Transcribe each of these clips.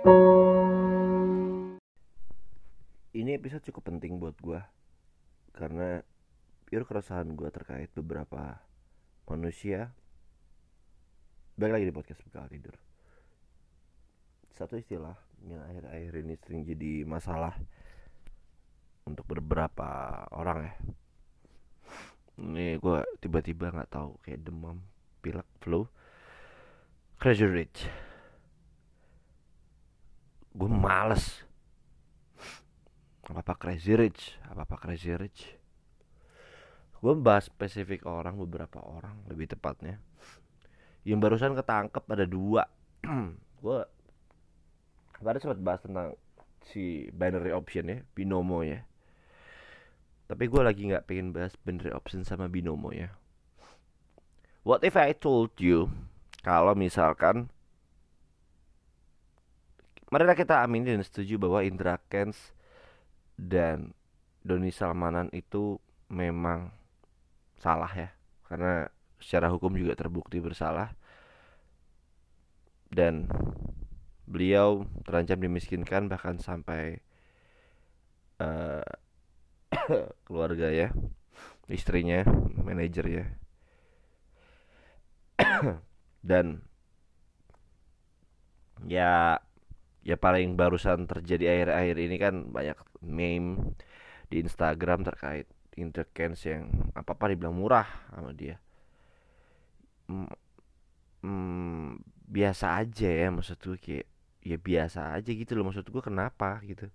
Ini episode cukup penting buat gue Karena pure keresahan gue terkait beberapa manusia. Balik lagi di podcast Bekal Tidur. Satu istilah yang akhir-akhir ini sering jadi masalah Untuk beberapa orang ya. Ini gue tiba-tiba gak tahu kayak demam, pilek, flu Crazy Rich Gue males. Apa-apa crazy rich apa-apa crazy rich. Gue bahas spesifik orang beberapa orang lebih tepatnya. Yang barusan ketangkep ada dua. Gue kemarin sempat bahas tentang si binary option ya binomo ya. Tapi gue lagi nggak pengen bahas binary option sama binomo ya. What if I told you kalau misalkan marilah kita amini dan setuju bahwa Indra Kens dan Doni Salmanan itu memang salah ya. Karena secara hukum juga terbukti bersalah. Dan beliau terancam dimiskinkan bahkan sampai uh, keluarga ya istrinya manajer ya dan ya ya paling barusan terjadi akhir-akhir ini kan banyak meme di Instagram terkait intercans yang apa apa dibilang murah sama dia. Hmm, hmm, biasa aja ya maksud gue kayak ya biasa aja gitu loh maksud gue kenapa gitu?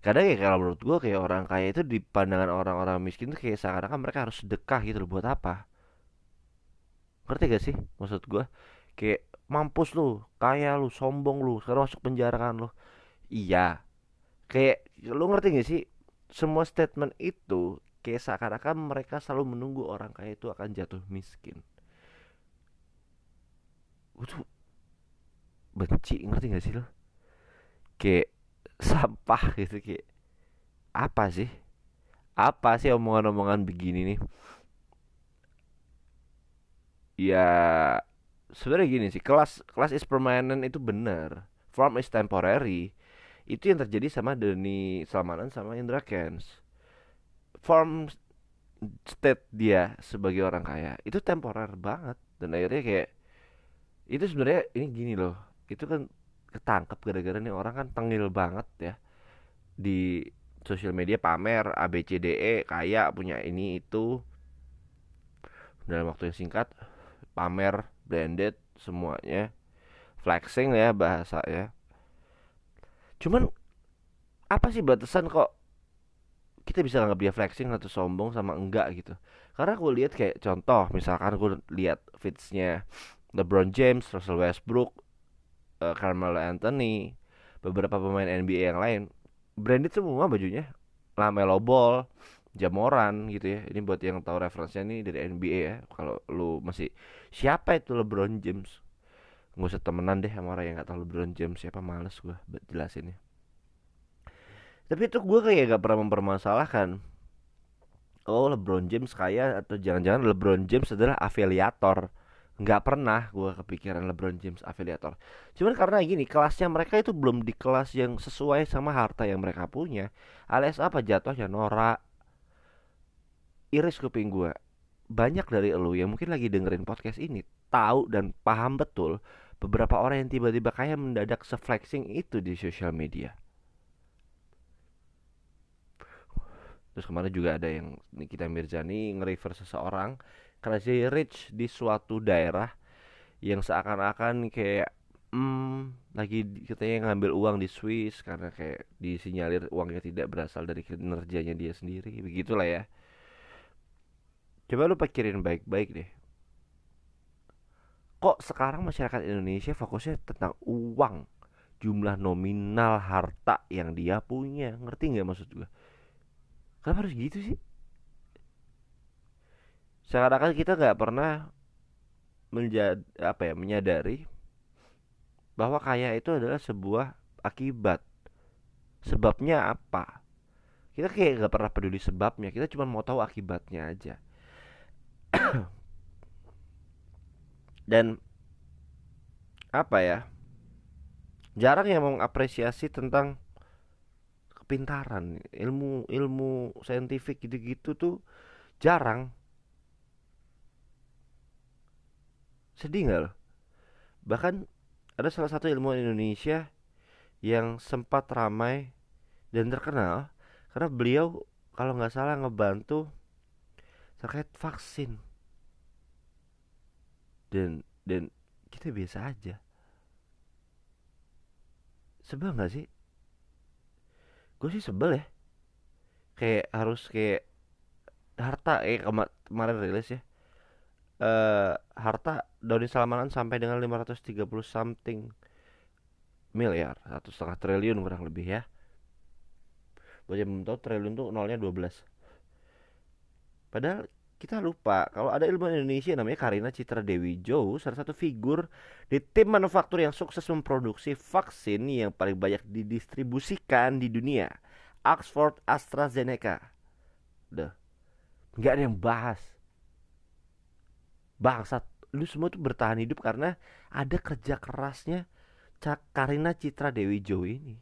Kadang ya kalau menurut gue kayak orang kaya itu di pandangan orang-orang miskin tuh kayak seakan-akan mereka harus sedekah gitu loh buat apa? Ngerti gak sih maksud gue kayak mampus lu kaya lu sombong lu sekarang masuk penjara kan lu. Iya. Kayak lu ngerti gak sih? Semua statement itu kayak seakan-akan mereka selalu menunggu orang kaya itu akan jatuh miskin. Gue tuh benci ngerti gak sih lo kayak sampah gitu kayak apa sih? Apa sih omongan-omongan begini nih? Ya sebenarnya gini sih kelas kelas is permanent itu benar. Form is temporary. Itu yang terjadi sama Deni Salmanan sama Indra Kens form state dia sebagai orang kaya itu temporer banget. Dan akhirnya kayak itu sebenarnya ini gini loh itu kan ketangkep gara-gara nih orang kan tengil banget ya. Di sosial media pamer ABCDE kaya punya ini itu. Dalam waktu yang singkat pamer branded semuanya. Flexing ya bahasa ya. Cuman apa sih batasan kok kita bisa nggak dia flexing atau sombong sama enggak gitu? Karena gue lihat kayak contoh misalkan gue lihat fitsnya LeBron James, Russell Westbrook, uh, Carmelo Anthony, beberapa pemain NBA yang lain. Branded semua bajunya. Lamelo Ball Jamoran gitu ya. Ini buat yang tahu referensinya nih dari NBA ya. Kalau lu masih siapa itu LeBron James? Gak usah temenan deh sama orang yang gak tahu LeBron James siapa males gue jelasin ya. Tapi itu gue kayak gak pernah mempermasalahkan Oh LeBron James kaya atau jangan-jangan LeBron James adalah afiliator nggak pernah gue kepikiran LeBron James afiliator cuman karena gini kelasnya mereka itu belum di kelas yang sesuai sama harta yang mereka punya alias apa jatuhnya norak iris kuping gue banyak dari lo yang mungkin lagi dengerin podcast ini tahu dan paham betul beberapa orang yang tiba-tiba kayak mendadak seflexing itu di sosial media. Terus kemarin juga ada yang Nikita Mirzani nge-refer seseorang crazy rich di suatu daerah yang seakan-akan kayak hmm, lagi katanya ngambil uang di Swiss karena kayak disinyalir uangnya tidak berasal dari kinerjanya dia sendiri. Begitulah ya Coba lu pikirin baik-baik deh. Kok sekarang masyarakat Indonesia fokusnya tentang uang, jumlah nominal harta yang dia punya, ngerti nggak maksud gue? Kenapa harus gitu sih? Sekarang kita nggak pernah menjadi apa ya menyadari bahwa kaya itu adalah sebuah akibat. Sebabnya apa? Kita kayak nggak pernah peduli sebabnya, kita cuma mau tahu akibatnya aja. dan apa ya jarang yang mengapresiasi tentang kepintaran. Ilmu ilmu saintifik gitu-gitu tuh jarang. Sedih nggak loh bahkan ada salah satu ilmuwan Indonesia yang sempat ramai dan terkenal karena beliau kalau nggak salah ngebantu terkait vaksin. Dan dan kita biasa aja. Sebel nggak sih? Gue sih sebel ya. Kayak harus kayak harta eh kema kemarin rilis ya. Eh harta Doni Salmanan sampai dengan 530 something miliar satu setengah triliun kurang lebih ya. Buat yang belum tahu triliun tuh nolnya 12 padahal kita lupa kalau ada ilmuwan Indonesia namanya Karina Citra Dewi Joe salah satu figur di tim manufaktur yang sukses memproduksi vaksin yang paling banyak didistribusikan di dunia Oxford AstraZeneca. Udah nggak ada yang bahas. Bangsat lu semua tuh bertahan hidup karena ada kerja kerasnya Cak Karina Citra Dewi Joe ini.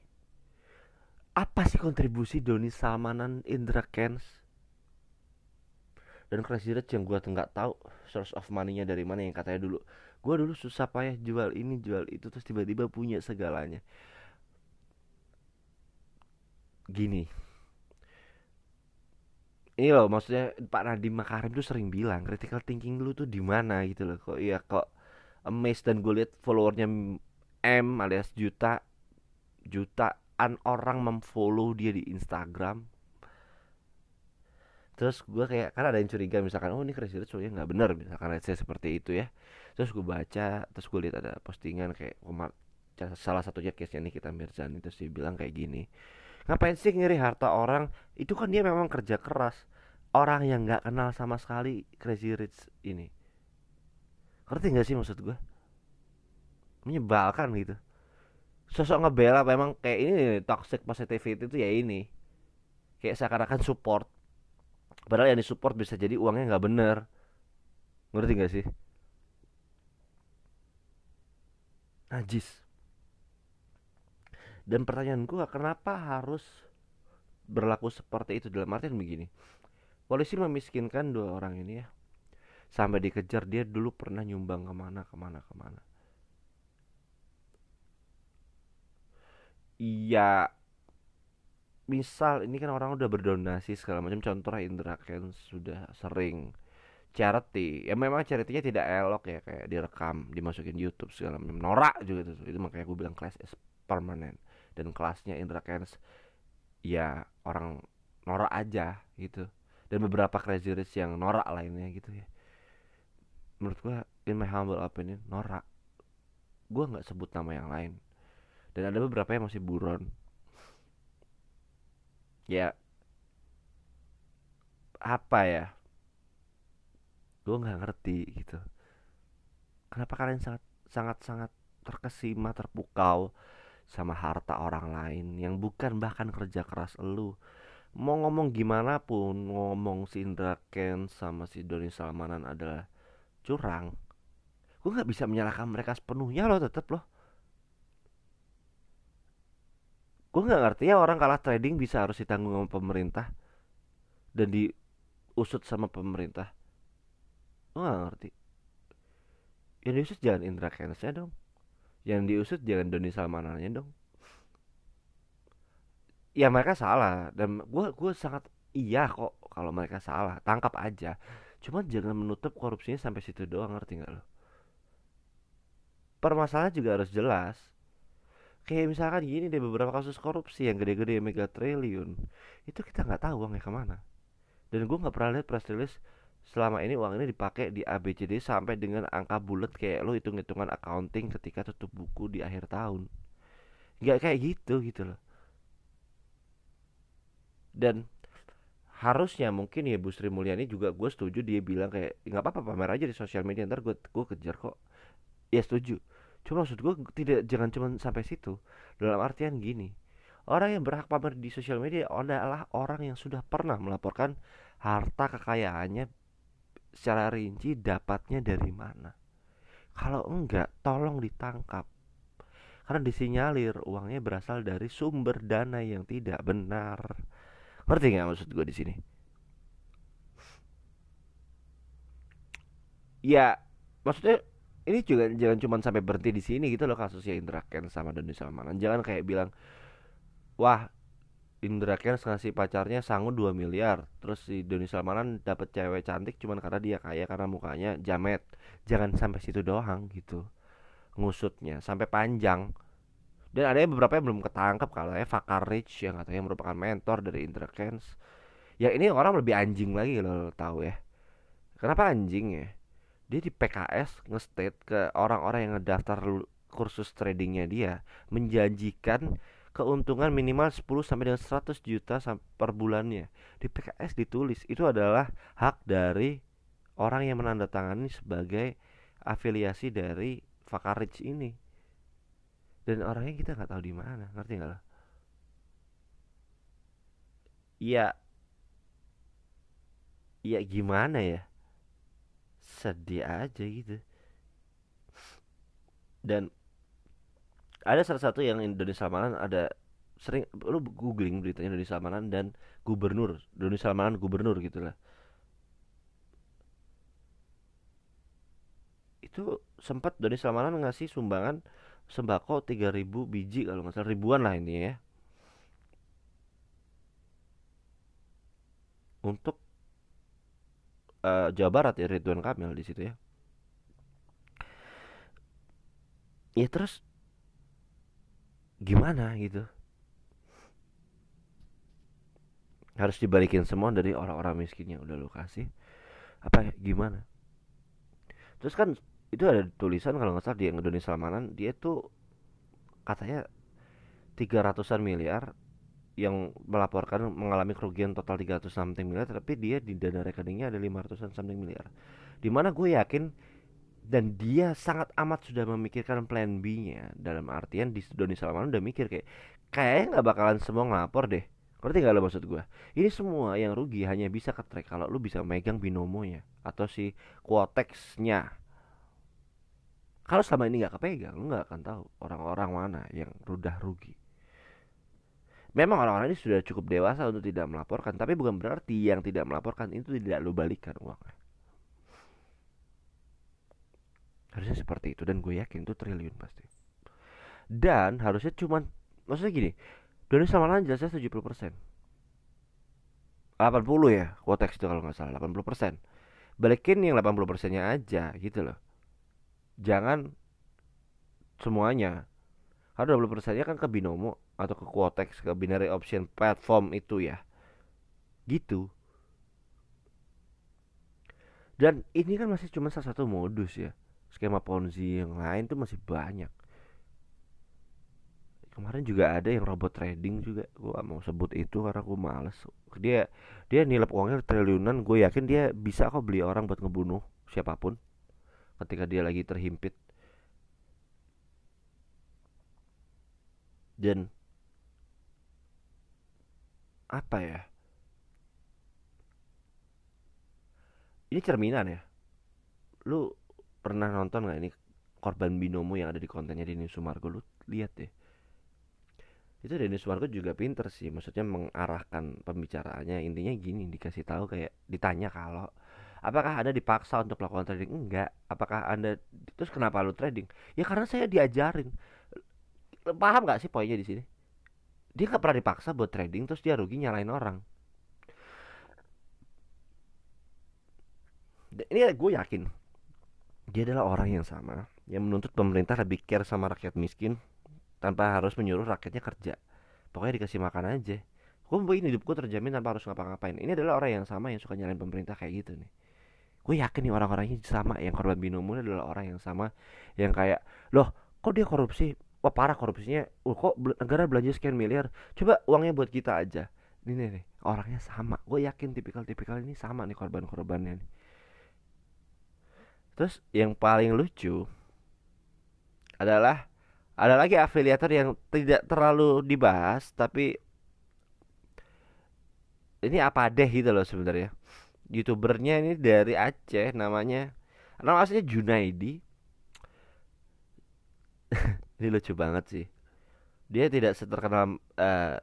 Apa sih kontribusi Doni Salmanan Indra Kens dan Crazy Rich yang gue nggak tahu source of money-nya dari mana yang katanya dulu gue dulu susah payah jual ini jual itu terus tiba-tiba punya segalanya. Gini. Ini loh maksudnya Pak Nadiem Makarim tuh sering bilang critical thinking lu tuh di mana? Gitu loh. Kok iya kok amazed dan gue liat followernya M alias juta jutaan orang memfollow dia di Instagram terus gue kayak karena ada yang curiga misalkan oh ini Crazy Rich soalnya nggak benar misalkan saya seperti itu ya. Terus gue baca terus gue lihat ada postingan kayak salah satunya case nya kita Mirzani. Terus dia bilang kayak gini ngapain sih ngiri harta orang? Itu kan dia memang kerja keras. Orang yang nggak kenal sama sekali Crazy Rich ini. Ngerti nggak sih maksud gue menyebalkan gitu. Sosok ngebela memang kayak ini toxic positivity itu ya ini. Kayak seakan-akan support padahal yang disupport bisa jadi uangnya nggak bener. Ngerti gak sih? Najis. Dan pertanyaan gue kenapa harus berlaku seperti itu? Dalam artian begini polisi memiskinkan dua orang ini ya. Sampai dikejar dia dulu pernah nyumbang ke mana ke mana ke mana. Iya misal ini kan orang udah berdonasi segala macam contoh Indra kan sudah sering charity. Ya memang charity-nya tidak elok ya kayak direkam dimasukin YouTube segala macam. Norak juga itu itu makanya gue bilang kelas is permanent. Dan kelasnya Indra Kens ya orang norak aja gitu. Dan beberapa crazy rich yang norak lainnya gitu ya. Menurut gue in my humble opinion norak. Gue nggak sebut nama yang lain. Dan ada beberapa yang masih buron ya apa ya? Gue nggak ngerti gitu. Kenapa kalian sangat sangat sangat terkesima terpukau sama harta orang lain yang bukan bahkan kerja keras elu mau ngomong gimana pun ngomong si Indra Ken sama si Doni Salmanan adalah curang. Gue nggak bisa menyalahkan mereka sepenuhnya loh tetep loh gue nggak ngerti ya orang kalah trading bisa harus ditanggung sama pemerintah dan diusut sama pemerintah. Gue nggak ngerti. Yang diusut jangan Indra Kensnya dong. Yang diusut jangan Doni Salmanannya dong. Ya mereka salah dan gue gue sangat iya kok kalau mereka salah. Tangkap aja. Cuman jangan menutup korupsinya sampai situ doang ngerti nggak lo permasalahan juga harus jelas kayak misalkan gini deh beberapa kasus korupsi yang gede-gede mega triliun itu kita nggak tahu uangnya ke mana. Dan gue nggak pernah lihat press release selama ini uang ini dipakai di ABCD sampai dengan angka bulat kayak lo hitung hitungan accounting ketika tutup buku di akhir tahun. Nggak kayak gitu gitu loh. Dan harusnya mungkin ya Bu Sri Mulyani juga gue setuju dia bilang kayak nggak apa-apa pamer aja di sosial media ntar gue gue kejar kok. Ya setuju Cuma maksud gue tidak jangan cuma sampai situ. Dalam artian gini, orang yang berhak pamer di sosial media adalah orang yang sudah pernah melaporkan harta kekayaannya secara rinci dapatnya dari mana. Kalau enggak, tolong ditangkap. Karena disinyalir uangnya berasal dari sumber dana yang tidak benar. Ngerti nggak maksud gue di sini? Ya, maksudnya ini juga jangan cuma sampai berhenti di sini gitu loh kasusnya Indra Ken sama Doni Salmanan. Jangan kayak bilang, wah Indra Kents ngasih pacarnya sangu 2 miliar Terus si Doni Salmanan dapet cewek cantik cuman karena dia kaya karena mukanya jamet. Jangan sampai situ doang gitu Ngusutnya. Sampai panjang. Dan ada beberapa yang belum ketangkep kalau ya Fakar Rich yang katanya merupakan mentor dari Indra Kents. Ya ini orang lebih anjing lagi lo tahu ya. Kenapa anjing ya Dia di PKS nge-state ke orang-orang yang ngedaftar kursus tradingnya dia Menjanjikan keuntungan minimal 10 sampai dengan 100 juta per bulannya. Di PKS ditulis itu adalah hak dari orang yang menandatangani sebagai afiliasi dari Fakarich ini. Dan orangnya kita nggak tahu di mana, ngerti nggak lah? Iya, iya gimana ya? Sedih aja gitu. Dan ada salah satu yang Indonesia Salmanan ada sering lu googling beritanya Indonesia Salmanan dan gubernur Indonesia Salmanan gubernur gitu lah itu sempat Doni Salmanan ngasih sumbangan sembako 3000 biji kalau nggak salah ribuan lah ini ya untuk uh, Jawa Barat ya Ridwan Kamil di situ ya. Ya terus gimana gitu? Harus dibalikin semua dari orang-orang miskin yang udah lo kasih apa ya, gimana? Terus kan itu ada tulisan kalau nggak salah di Indonesia Salmanan dia tuh katanya tiga ratusan miliar yang melaporkan mengalami kerugian total 300 something miliar tapi dia di dana rekeningnya ada 500 something miliar. Di mana gue yakin dan dia sangat amat sudah memikirkan plan B-nya dalam artian di Doni Salman udah mikir kayak kayaknya nggak bakalan semua ngelapor deh. Ngerti gak lo maksud gue? Ini semua yang rugi hanya bisa ke kalau lu bisa megang binomonya atau si quotex-nya kalau selama ini nggak kepegang lu nggak akan tahu orang-orang mana yang udah rugi Memang orang-orang ini sudah cukup dewasa untuk tidak melaporkan, tapi bukan berarti yang tidak melaporkan itu tidak lu balikan uangnya. harusnya seperti itu dan gue yakin itu triliun pasti. Dan harusnya cuman maksudnya gini Doni Samalan jelasnya 70 persen. 80 ya Quotex itu kalau nggak salah 80 persen. Balikin yang 80 persennya aja gitu loh. Jangan semuanya karena 20 persennya kan ke binomo atau ke Quotex ke binary option platform itu ya. Gitu. Dan ini kan masih cuma salah satu modus ya. Skema ponzi yang lain tuh masih banyak. Kemarin juga ada yang robot trading juga. Gue gak mau sebut itu karena gue males. Dia dia nilai uangnya triliunan. Gue yakin dia bisa kok beli orang buat ngebunuh siapa pun. Ketika dia lagi terhimpit dan apa ya? Ini cerminan ya. Lu pernah nonton nggak ini korban binomo yang ada di kontennya Denny Sumargo? Lu lihat deh. Itu Denny Sumargo juga pinter sih. Maksudnya mengarahkan pembicaraannya. Intinya gini dikasih tahu kayak ditanya kalau apakah anda dipaksa untuk melakukan trading? Enggak. Apakah anda terus kenapa lu trading? Ya karena saya diajarin paham nggak sih poinnya di sini dia nggak pernah dipaksa buat trading terus dia rugi nyalain orang ini gue yakin dia adalah orang yang sama yang menuntut pemerintah lebih care sama rakyat miskin tanpa harus menyuruh rakyatnya kerja. Pokoknya dikasih makan aja. Gue begini hidupku terjamin tanpa harus ngapa-ngapain. Ini adalah orang yang sama yang suka nyalain pemerintah kayak gitu nih. Gue yakin nih orang-orangnya sama yang korban binomo adalah orang yang sama yang kayak loh kok dia korupsi wah parah korupsinya. Uh, kok negara belanja sekian miliar? Coba uangnya buat kita aja. Ini nih orangnya sama. Gue yakin tipikal-tipikal ini sama nih korban-korbannya nih. Terus yang paling lucu adalah ada lagi afiliator yang tidak terlalu dibahas tapi ini apa deh gitu loh sebenarnya. Youtubernya ini dari Aceh namanya nama aslinya Junaidi. ini lucu banget sih. Dia tidak seterkenal uh,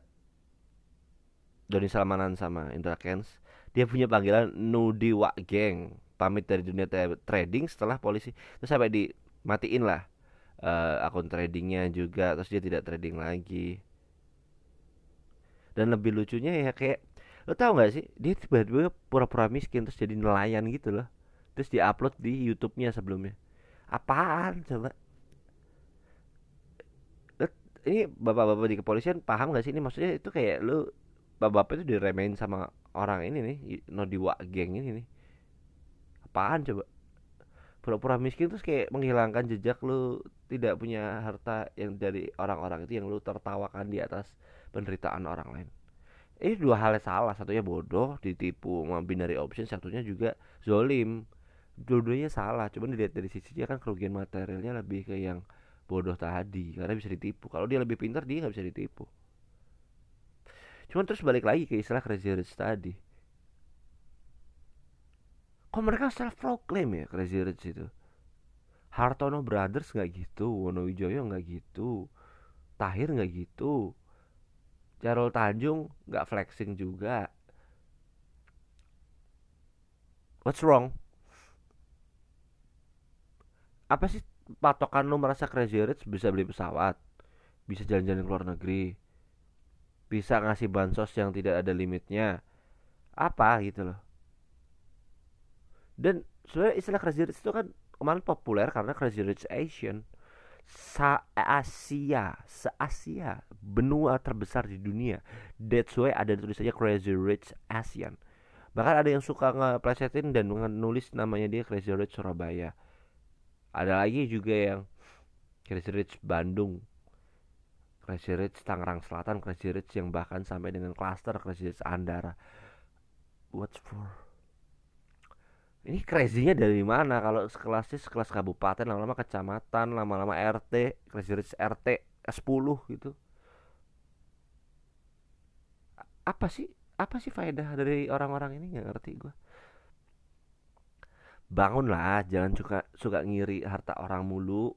Doni Salmanan sama Indra Kens dia punya panggilan Nudi Wak Geng pamit dari dunia trading setelah polisi. Terus sampai dimatiin lah uh, akun tradingnya juga terus dia tidak trading lagi. Dan lebih lucunya ya kayak lo tau gak sih? Dia tiba-tiba pura-pura miskin terus jadi nelayan gitu loh. Terus diupload di YouTube-nya sebelumnya. Apaan coba ini bapak-bapak di kepolisian paham gak sih? Ini maksudnya itu kayak lu bapak-bapak itu diremehin sama orang ini nih Nodiwa geng ini nih. Apaan coba? Pura-pura miskin terus kayak menghilangkan jejak lu tidak punya harta yang dari orang-orang itu yang lu tertawakan di atas penderitaan orang lain. Ini dua hal yang salah. Satunya bodoh ditipu sama binary option satunya juga zolim. Dua-duanya salah. Cuman dilihat dari sisinya kan kerugian materialnya lebih ke yang bodoh tadi karena bisa ditipu. Kalau dia lebih pintar dia nggak bisa ditipu. Cuman terus balik lagi ke istilah crazy rich tadi. Kok mereka self proclaim ya crazy rich itu? Hartono Brothers nggak gitu Wonowijoyo nggak gitu Tahir nggak gitu Jarol Tanjung nggak flexing juga. What's wrong? Apa sih patokan lu merasa crazy rich bisa beli pesawat bisa jalan-jalan ke luar negeri bisa ngasih bansos yang tidak ada limitnya apa gitu loh. Dan sebenarnya istilah crazy rich itu kan kemarin populer karena crazy rich Asian sa Asia se Asia benua terbesar di dunia. That's why ada tulisannya crazy rich Asian. Bahkan ada yang suka ngeplesetin dan nulis namanya dia crazy rich Surabaya ada lagi juga yang Crazy Rich Bandung Crazy Rich Tangerang Selatan Crazy Rich yang bahkan sampai dengan klaster Crazy Rich Andara. What's for? Ini crazy-nya dari mana? Kalau sekelasnya sekelas kabupaten lama-lama kecamatan lama-lama RT Crazy Rich RT 10 gitu. Apa sih? Apa sih faedah dari orang-orang ini? Nggak ngerti gue bangunlah jangan suka suka ngiri harta orang mulu.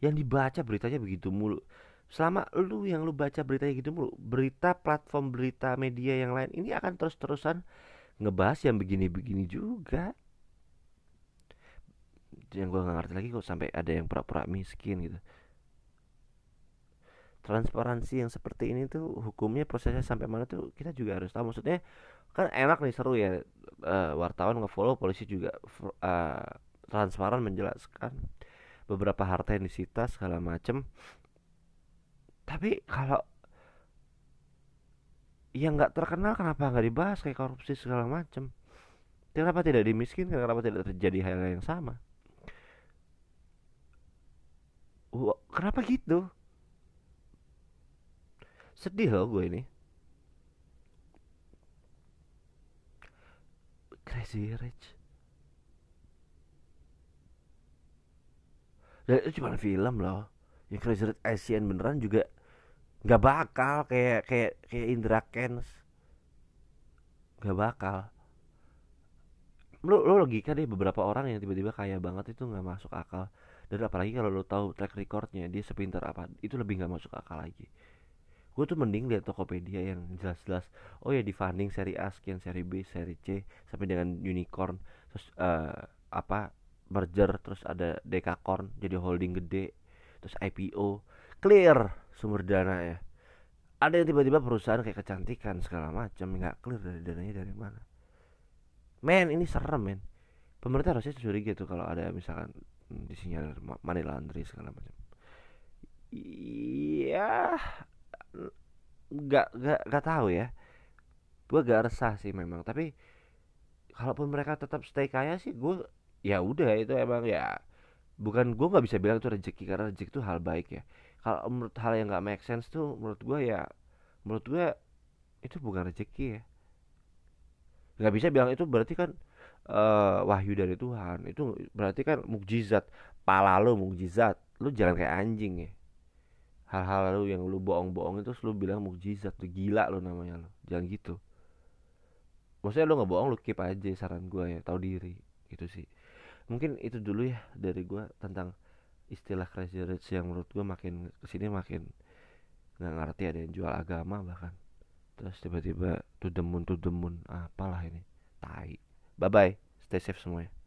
Yang dibaca beritanya begitu mulu. Selama lu yang lu baca beritanya gitu mulu berita platform berita media yang lain ini akan terus-terusan ngebahas yang begini-begini juga. Yang gue gak ngerti lagi kok sampai ada yang pura-pura miskin gitu. Transparansi yang seperti ini tuh hukumnya prosesnya sampai mana tuh kita juga harus tahu. Maksudnya kan enak nih seru ya. Uh, wartawan ngefollow polisi juga uh, transparan menjelaskan beberapa harta yang disita segala macem. Tapi kalau yang nggak terkenal kenapa nggak dibahas? Kayak korupsi segala macem. Kenapa tidak dimiskin kenapa tidak terjadi hal yang sama? Kenapa gitu? Sedih loh gue ini Crazy Rich. Dan itu cuma film loh. Yang Crazy Rich Asian beneran juga nggak bakal kayak kayak kayak Indra Kens nggak bakal. Lo, lo logika deh beberapa orang yang tiba-tiba kaya banget itu nggak masuk akal. Dan apalagi kalau lo tahu track recordnya dia sepintar apa itu lebih nggak masuk akal lagi gue tuh mending lihat Tokopedia yang jelas-jelas oh ya di funding seri A sekian seri B seri C sampai dengan unicorn terus uh, apa merger terus ada dekakorn jadi holding gede terus IPO clear sumber dana ya. Ada yang tiba-tiba perusahaan kayak kecantikan segala macam nggak clear dari dananya dari mana. Men ini serem men pemerintah harusnya curiga tuh kalau ada misalkan hmm, disinyal money laundry segala macam. Iya nggak nggak nggak tahu ya. Gue gak resah sih memang tapi kalaupun mereka tetap stay kaya sih gue ya udah itu emang ya. Bukan gue nggak bisa bilang itu rezeki karena rezeki itu hal baik ya. Kalau menurut hal yang nggak make sense tuh menurut gue ya menurut gue itu bukan rezeki ya. Nggak bisa bilang itu berarti kan uh, wahyu dari Tuhan. Itu berarti kan mukjizat pala lo mukjizat. Lu jangan kayak anjing ya hal-hal lu yang lu bohong-bohong itu lu bilang mukjizat tuh gila lu namanya lu. Jangan gitu. Maksudnya lu nggak bohong lu keep aja saran gue ya tahu diri gitu sih. Mungkin itu dulu ya dari gue tentang istilah crazy rich yang menurut gue makin ke sini makin nggak ngerti ada yang jual agama bahkan. Terus tiba-tiba moon to the moon apalah ini tai. Bye bye stay safe semuanya